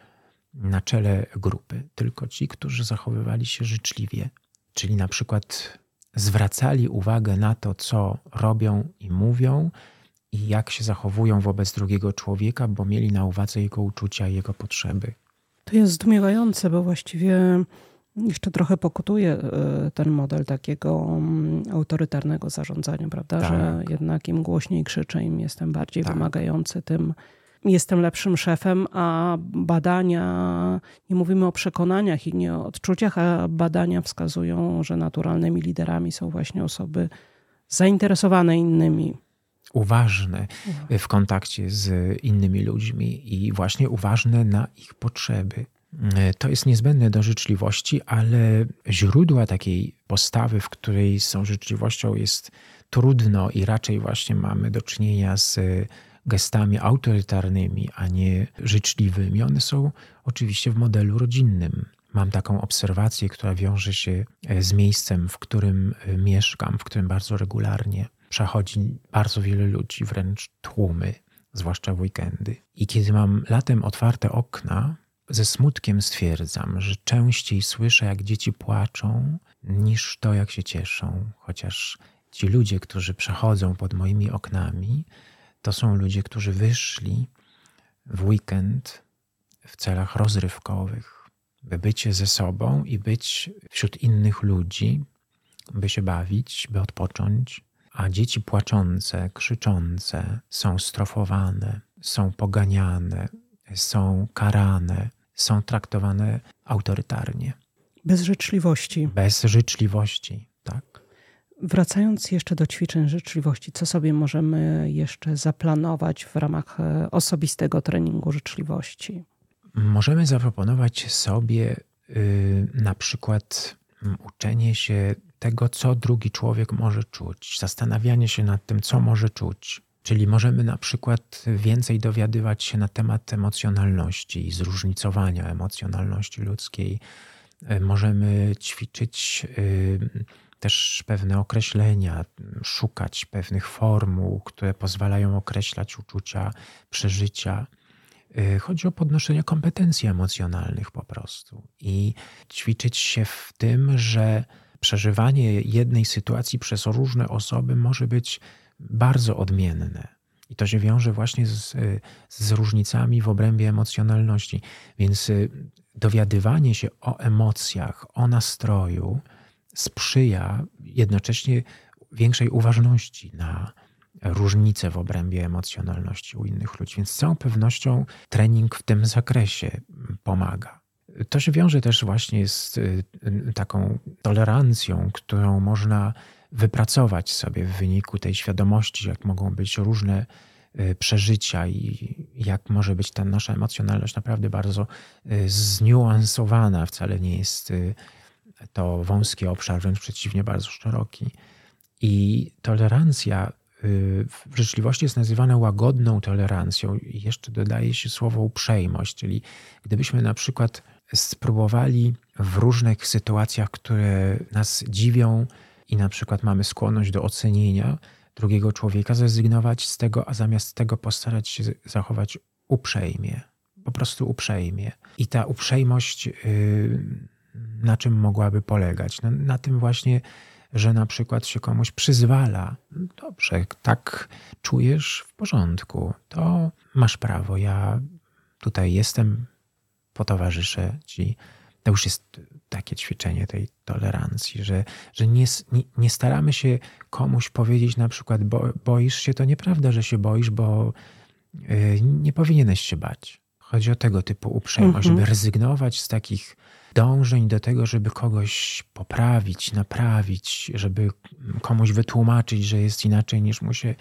na czele grupy, tylko ci, którzy zachowywali się życzliwie, czyli na przykład zwracali uwagę na to, co robią i mówią, i jak się zachowują wobec drugiego człowieka, bo mieli na uwadze jego uczucia i jego potrzeby. To jest zdumiewające, bo właściwie jeszcze trochę pokutuje e, ten model takiego mm, autorytarnego zarządzania, prawda? Tak. Że jednak im głośniej krzyczę, im jestem bardziej tak. wymagający, tym jestem lepszym szefem, a badania, nie mówimy o przekonaniach i nie o odczuciach, a badania wskazują, że naturalnymi liderami są właśnie osoby zainteresowane innymi. Uważne w kontakcie z innymi ludźmi i właśnie uważne na ich potrzeby. To jest niezbędne do życzliwości, ale źródła takiej postawy, w której z tą życzliwością jest trudno i raczej właśnie mamy do czynienia z gestami autorytarnymi, a nie życzliwymi, one są oczywiście w modelu rodzinnym. Mam taką obserwację, która wiąże się e, z miejscem, w którym e, mieszkam, w którym bardzo regularnie przechodzi bardzo wiele ludzi, wręcz tłumy, zwłaszcza w weekendy. I kiedy mam latem otwarte okna, ze smutkiem stwierdzam, że częściej słyszę, jak dzieci płaczą, niż to, jak się cieszą. Chociaż ci ludzie, którzy przechodzą pod moimi oknami, to są ludzie, którzy wyszli w weekend w celach rozrywkowych, by bycie ze sobą i być wśród innych ludzi, by się bawić, by odpocząć. A dzieci płaczące, krzyczące są strofowane, są poganiane, są karane, są traktowane autorytarnie. Bez życzliwości. Bez życzliwości, tak. Wracając jeszcze do ćwiczeń życzliwości, co sobie możemy jeszcze zaplanować w ramach e, osobistego treningu życzliwości? Możemy zaproponować sobie yy, na przykład mm, uczenie się tego, co drugi człowiek może czuć, zastanawianie się nad tym, co może czuć. Czyli możemy na przykład więcej dowiadywać się na temat emocjonalności i zróżnicowania emocjonalności ludzkiej. E, możemy ćwiczyć yy, też pewne określenia, szukać pewnych formuł, które pozwalają określać uczucia, przeżycia. Y, chodzi o podnoszenie kompetencji emocjonalnych po prostu i ćwiczyć się w tym, że przeżywanie jednej sytuacji przez różne osoby może być bardzo odmienne. I to się wiąże właśnie z, z różnicami w obrębie emocjonalności. Więc y, dowiadywanie się o emocjach, o nastroju, sprzyja jednocześnie większej uważności na różnice w obrębie emocjonalności u innych ludzi. Więc z całą pewnością trening w tym zakresie pomaga. To się wiąże też właśnie z y, taką tolerancją, którą można wypracować sobie w wyniku tej świadomości, jak mogą być różne y, przeżycia i jak może być ta nasza emocjonalność naprawdę bardzo y, zniuansowana, wcale nie jest to wąski obszar, wręcz przeciwnie, bardzo szeroki. I tolerancja y, w życzliwości jest nazywana łagodną tolerancją i jeszcze dodaje się słowo uprzejmość, czyli gdybyśmy na przykład spróbowali w różnych sytuacjach, które nas dziwią i na przykład mamy skłonność do ocenienia drugiego człowieka, zrezygnować z tego, a zamiast tego postarać się zachować uprzejmie, po prostu uprzejmie. I ta uprzejmość yy, na czym mogłaby polegać? No, na tym właśnie, że na przykład się komuś przyzwala. Dobrze, tak czujesz w porządku, to masz prawo. Ja tutaj jestem, potowarzyszę ci. To już jest takie ćwiczenie tej tolerancji, że, że nie, nie, staramy się komuś powiedzieć na przykład, bo, boisz się, to nieprawda, że się boisz, bo yy, nie powinieneś się bać. Chodzi o tego typu uprzejmość, mhm. żeby rezygnować z takich dążeń do tego, żeby kogoś poprawić, naprawić, żeby komuś wytłumaczyć, że jest inaczej niż mu się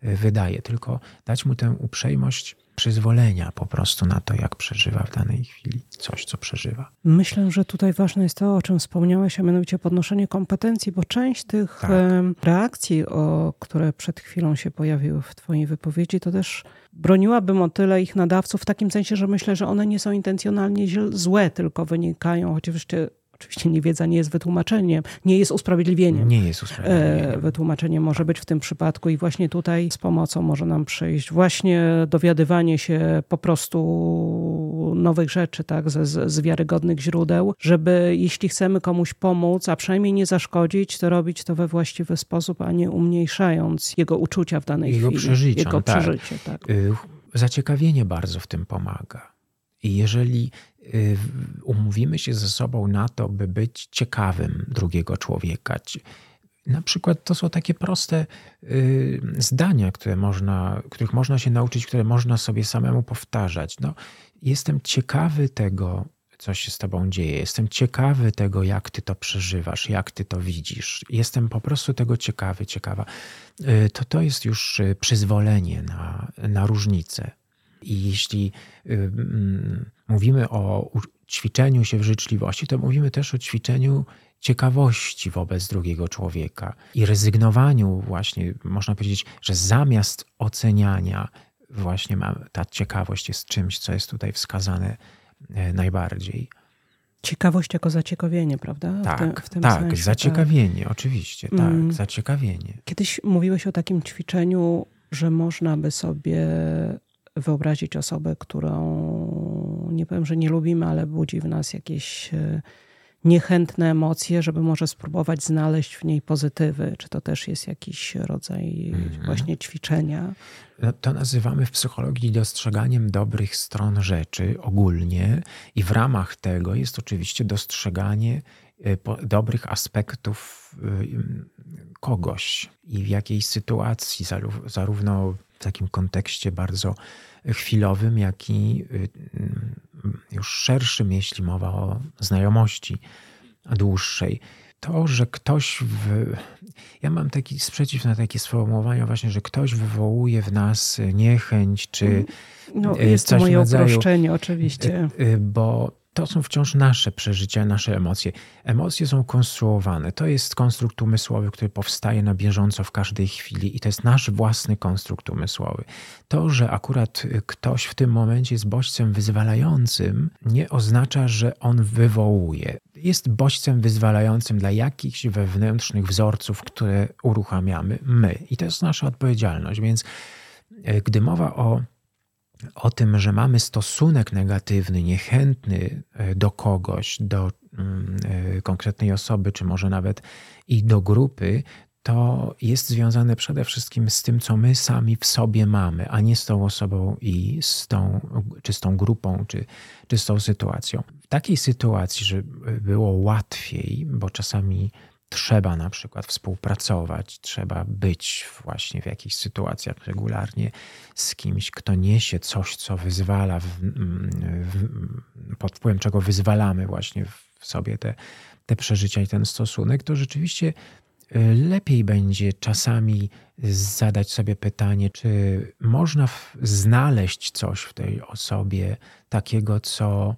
e, wydaje, tylko dać mu tę uprzejmość przyzwolenia po prostu na to, jak przeżywa w danej chwili coś, co przeżywa. Myślę, że tutaj ważne jest to, o czym wspomniałeś, a mianowicie podnoszenie kompetencji, bo część tych tak. reakcji, o które przed chwilą się pojawiły w Twojej wypowiedzi, to też broniłabym o tyle ich nadawców w takim sensie, że myślę, że one nie są intencjonalnie złe, tylko wynikają, oczywiście Oczywiście niewiedza nie jest wytłumaczeniem, nie jest usprawiedliwieniem. Nie jest usprawiedliwieniem. E, wytłumaczenie może być w tym przypadku i właśnie tutaj z pomocą może nam przyjść właśnie dowiadywanie się po prostu nowych rzeczy, tak, z, z wiarygodnych źródeł, żeby jeśli chcemy komuś pomóc, a przynajmniej nie zaszkodzić, to robić to we właściwy sposób, a nie umniejszając jego uczucia w danej jego chwili. Przeżycia, jego tak. przeżycie. Tak. Y, zaciekawienie bardzo w tym pomaga. Jeżeli y, umówimy się ze sobą na to, by być ciekawym drugiego człowieka, na przykład to są takie proste y, zdania, które można, których można się nauczyć, które można sobie samemu powtarzać. No, jestem ciekawy tego, co się z tobą dzieje. Jestem ciekawy tego, jak ty to przeżywasz, jak ty to widzisz. Jestem po prostu tego ciekawy, ciekawa. Y, to to jest już przyzwolenie na, na różnicę. I jeśli mm, mówimy o ćwiczeniu się w życzliwości, to mówimy też o ćwiczeniu ciekawości wobec drugiego człowieka i rezygnowaniu właśnie, można powiedzieć, że zamiast oceniania właśnie ta ciekawość jest czymś, co jest tutaj wskazane e, najbardziej. Ciekawość jako zaciekawienie, prawda? Tak, w tym, w tym tak, sensie, zaciekawienie, tak. oczywiście, tak, mm. zaciekawienie. Kiedyś mówiłeś o takim ćwiczeniu, że można by sobie wyobrazić osobę, którą nie powiem, że nie lubimy, ale budzi w nas jakieś e, niechętne emocje, żeby może spróbować znaleźć w niej pozytywy. Czy to też jest jakiś rodzaj mm. właśnie ćwiczenia? No, to nazywamy w psychologii dostrzeganiem dobrych stron rzeczy ogólnie, i w ramach tego jest oczywiście dostrzeganie dobrych aspektów y, kogoś i w jakiejś sytuacji, zarówno w takim kontekście bardzo chwilowym, jak i y, już szerszym, jeśli mowa o znajomości dłuższej. To, że ktoś. W... Ja mam taki sprzeciw na takie sformułowania, właśnie, że ktoś wywołuje w nas niechęć, czy. No, y, jest to moje rodzaju, uproszczenie, oczywiście. Y, bo to są wciąż nasze przeżycia, nasze emocje. Emocje są konstruowane. To jest konstrukt umysłowy, który powstaje na bieżąco w każdej chwili i to jest nasz własny konstrukt umysłowy. To, że akurat ktoś w tym momencie jest bodźcem wyzwalającym, nie oznacza, że on wywołuje. Jest bodźcem wyzwalającym dla jakichś wewnętrznych wzorców, które uruchamiamy my. I to jest nasza odpowiedzialność. Więc e, gdy mowa o o tym, że mamy stosunek negatywny, niechętny e, do kogoś, do mm, e, konkretnej osoby, czy może nawet i do grupy, to jest związane przede wszystkim z tym, co my sami w sobie mamy, a nie z tą osobą i z tą, czy z tą grupą, czy, czy z tą sytuacją. W takiej sytuacji, żeby było łatwiej, bo czasami trzeba na przykład współpracować, trzeba być właśnie w jakichś sytuacjach regularnie z kimś, kto niesie coś, co wyzwala, w, w, pod wpływem czego wyzwalamy właśnie w sobie te, te przeżycia i ten stosunek, to rzeczywiście y, lepiej będzie czasami zadać sobie pytanie, czy można znaleźć coś w tej osobie takiego, co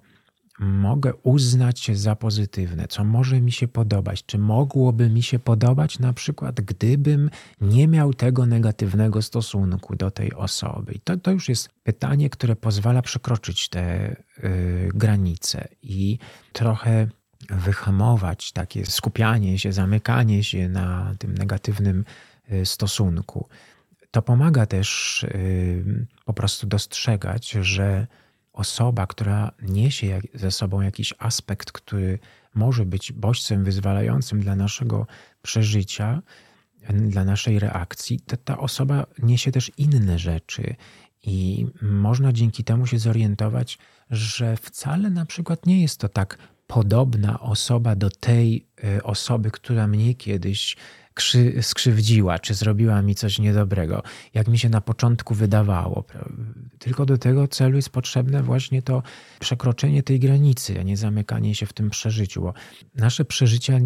mogę uznać za pozytywne, co może mi się podobać, czy mogłoby mi się podobać na przykład, gdybym nie miał tego negatywnego stosunku do tej osoby. I to, to już jest pytanie, które pozwala przekroczyć te y, granice i trochę wyhamować takie skupianie się, zamykanie się na tym negatywnym y, stosunku. To pomaga też y, po prostu dostrzegać, że osoba, która niesie ze sobą jakiś aspekt, który może być bodźcem wyzwalającym dla naszego przeżycia, dla naszej reakcji, to ta osoba niesie też inne rzeczy. I można dzięki temu się zorientować, że wcale na przykład nie jest to tak podobna osoba do tej y, osoby, która mnie kiedyś krzy, skrzywdziła, czy zrobiła mi coś niedobrego, jak mi się na początku wydawało. Tylko do tego celu jest potrzebne właśnie to przekroczenie tej granicy, a nie zamykanie się w tym przeżyciu, bo nasze przeżycia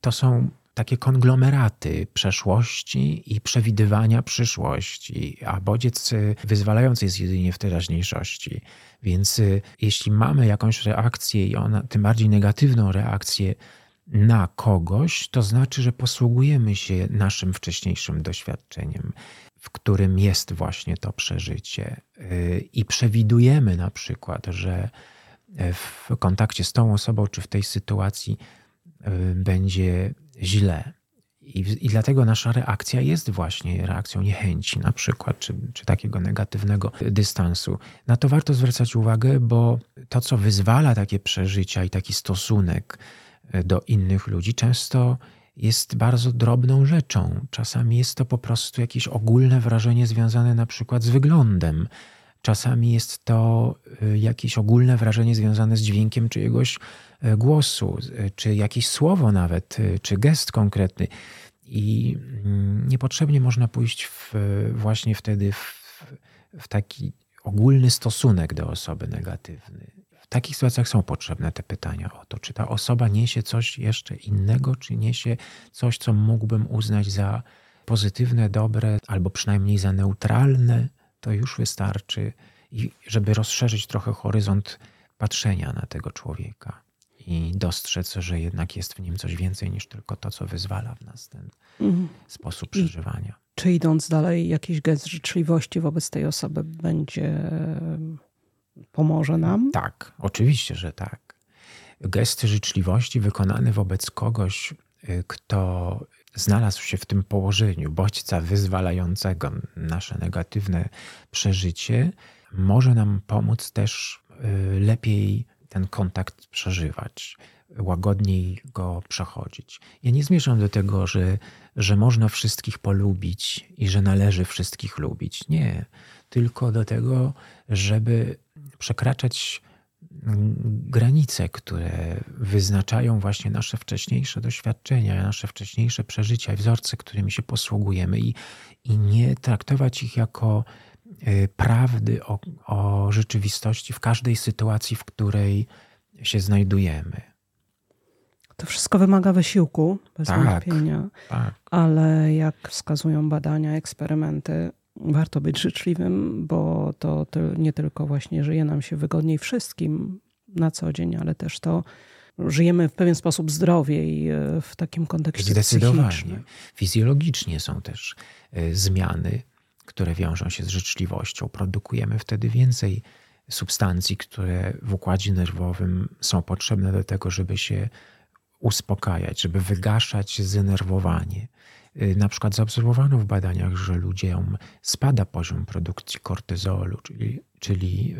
to są takie konglomeraty przeszłości i przewidywania przyszłości, a bodziec y, wyzwalający jest jedynie w teraźniejszości. Więc y, jeśli mamy jakąś reakcję i ona, tym bardziej negatywną reakcję na kogoś, to znaczy, że posługujemy się naszym wcześniejszym doświadczeniem, w którym jest właśnie to przeżycie. Y, I przewidujemy na przykład, że w kontakcie z tą osobą, czy w tej sytuacji y, będzie źle. I, I, dlatego nasza reakcja jest właśnie reakcją niechęci, na przykład, czy, czy takiego negatywnego dystansu. Na to warto zwracać uwagę, bo to, co wyzwala takie przeżycia i taki stosunek, do innych ludzi często jest bardzo drobną rzeczą. Czasami jest to po prostu jakieś ogólne wrażenie związane na przykład z wyglądem. Czasami jest to y, jakieś ogólne wrażenie związane z dźwiękiem czyjegoś y, głosu, y, czy jakieś słowo nawet, czy gest konkretny. I mm, niepotrzebnie można pójść w, właśnie wtedy w, w taki ogólny stosunek do osoby negatywny takich sytuacjach są potrzebne te pytania o to, czy ta osoba niesie coś jeszcze innego, czy niesie coś, co mógłbym uznać za pozytywne, dobre, albo przynajmniej za neutralne, to już wystarczy, i żeby rozszerzyć trochę horyzont patrzenia na tego człowieka i dostrzec, że jednak jest w nim coś więcej niż tylko to, co wyzwala w nas ten mhm. sposób przeżywania. I czy idąc dalej, jakiś gest życzliwości wobec tej osoby będzie pomoże nam? Tak, oczywiście, że tak. Gesty życzliwości wykonane wobec kogoś, y, kto znalazł się w tym położeniu bodźca wyzwalającego nasze negatywne przeżycie, może nam pomóc też y, lepiej ten kontakt przeżywać, łagodniej go przechodzić. Ja nie zmierzam do tego, że, że można wszystkich polubić i że należy wszystkich lubić. Nie, tylko do tego, żeby przekraczać granice, które wyznaczają właśnie nasze wcześniejsze doświadczenia, nasze wcześniejsze przeżycia wzorce, którymi się posługujemy, i, i nie traktować ich jako y, prawdy o, o rzeczywistości w każdej sytuacji, w której się znajdujemy. To wszystko wymaga wysiłku, bez tak, wątpienia, tak. ale jak wskazują badania, eksperymenty, warto być życzliwym, bo to, nie tylko właśnie żyje nam się wygodniej wszystkim na co dzień, ale też to żyjemy w pewien sposób zdrowiej e, w takim kontekście Zdecydowanie. Fizjologicznie są też e, zmiany, które wiążą się z życzliwością. Produkujemy wtedy więcej substancji, które w układzie nerwowym są potrzebne do tego, żeby się uspokajać, żeby wygaszać zdenerwowanie. Y, na przykład zaobserwowano w badaniach, że ludziom spada poziom produkcji kortyzolu, czyli, czyli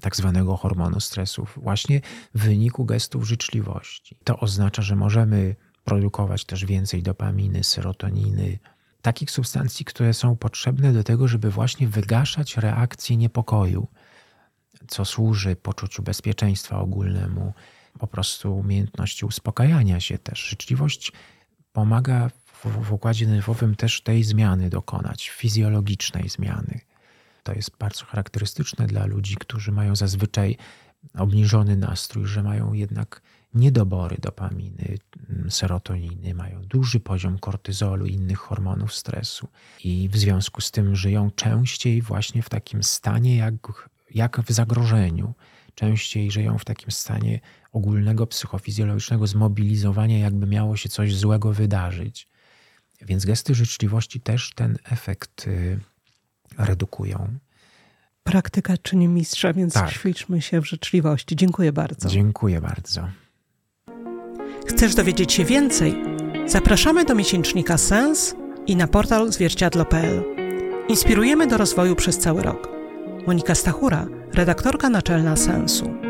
tak zwanego hormonu stresu, właśnie w wyniku gestów życzliwości. To oznacza, że możemy produkować też więcej dopaminy, serotoniny, takich substancji, które są potrzebne do tego, żeby właśnie wygaszać reakcje niepokoju, co służy poczuciu bezpieczeństwa ogólnemu, po prostu umiejętności uspokajania się też. Życzliwość pomaga w, w układzie nerwowym też tej zmiany dokonać, fizjologicznej zmiany. To jest bardzo charakterystyczne dla ludzi, którzy mają zazwyczaj obniżony nastrój, że mają jednak niedobory dopaminy, mm, serotoniny, mają duży poziom kortyzolu i innych hormonów stresu. I w związku z tym żyją częściej właśnie w takim stanie, jak, jak w zagrożeniu. Częściej żyją w takim stanie ogólnego psychofizjologicznego zmobilizowania, jakby miało się coś złego wydarzyć. Więc gesty życzliwości też ten efekt y, redukują. Praktyka czyni mistrza, więc tak. ćwiczmy się w życzliwości. Dziękuję bardzo. Dziękuję bardzo. Chcesz dowiedzieć się więcej? Zapraszamy do miesięcznika Sens i na portal zwierciadlo.pl. Inspirujemy do rozwoju przez cały rok. Monika Stachura, redaktorka naczelna Sensu.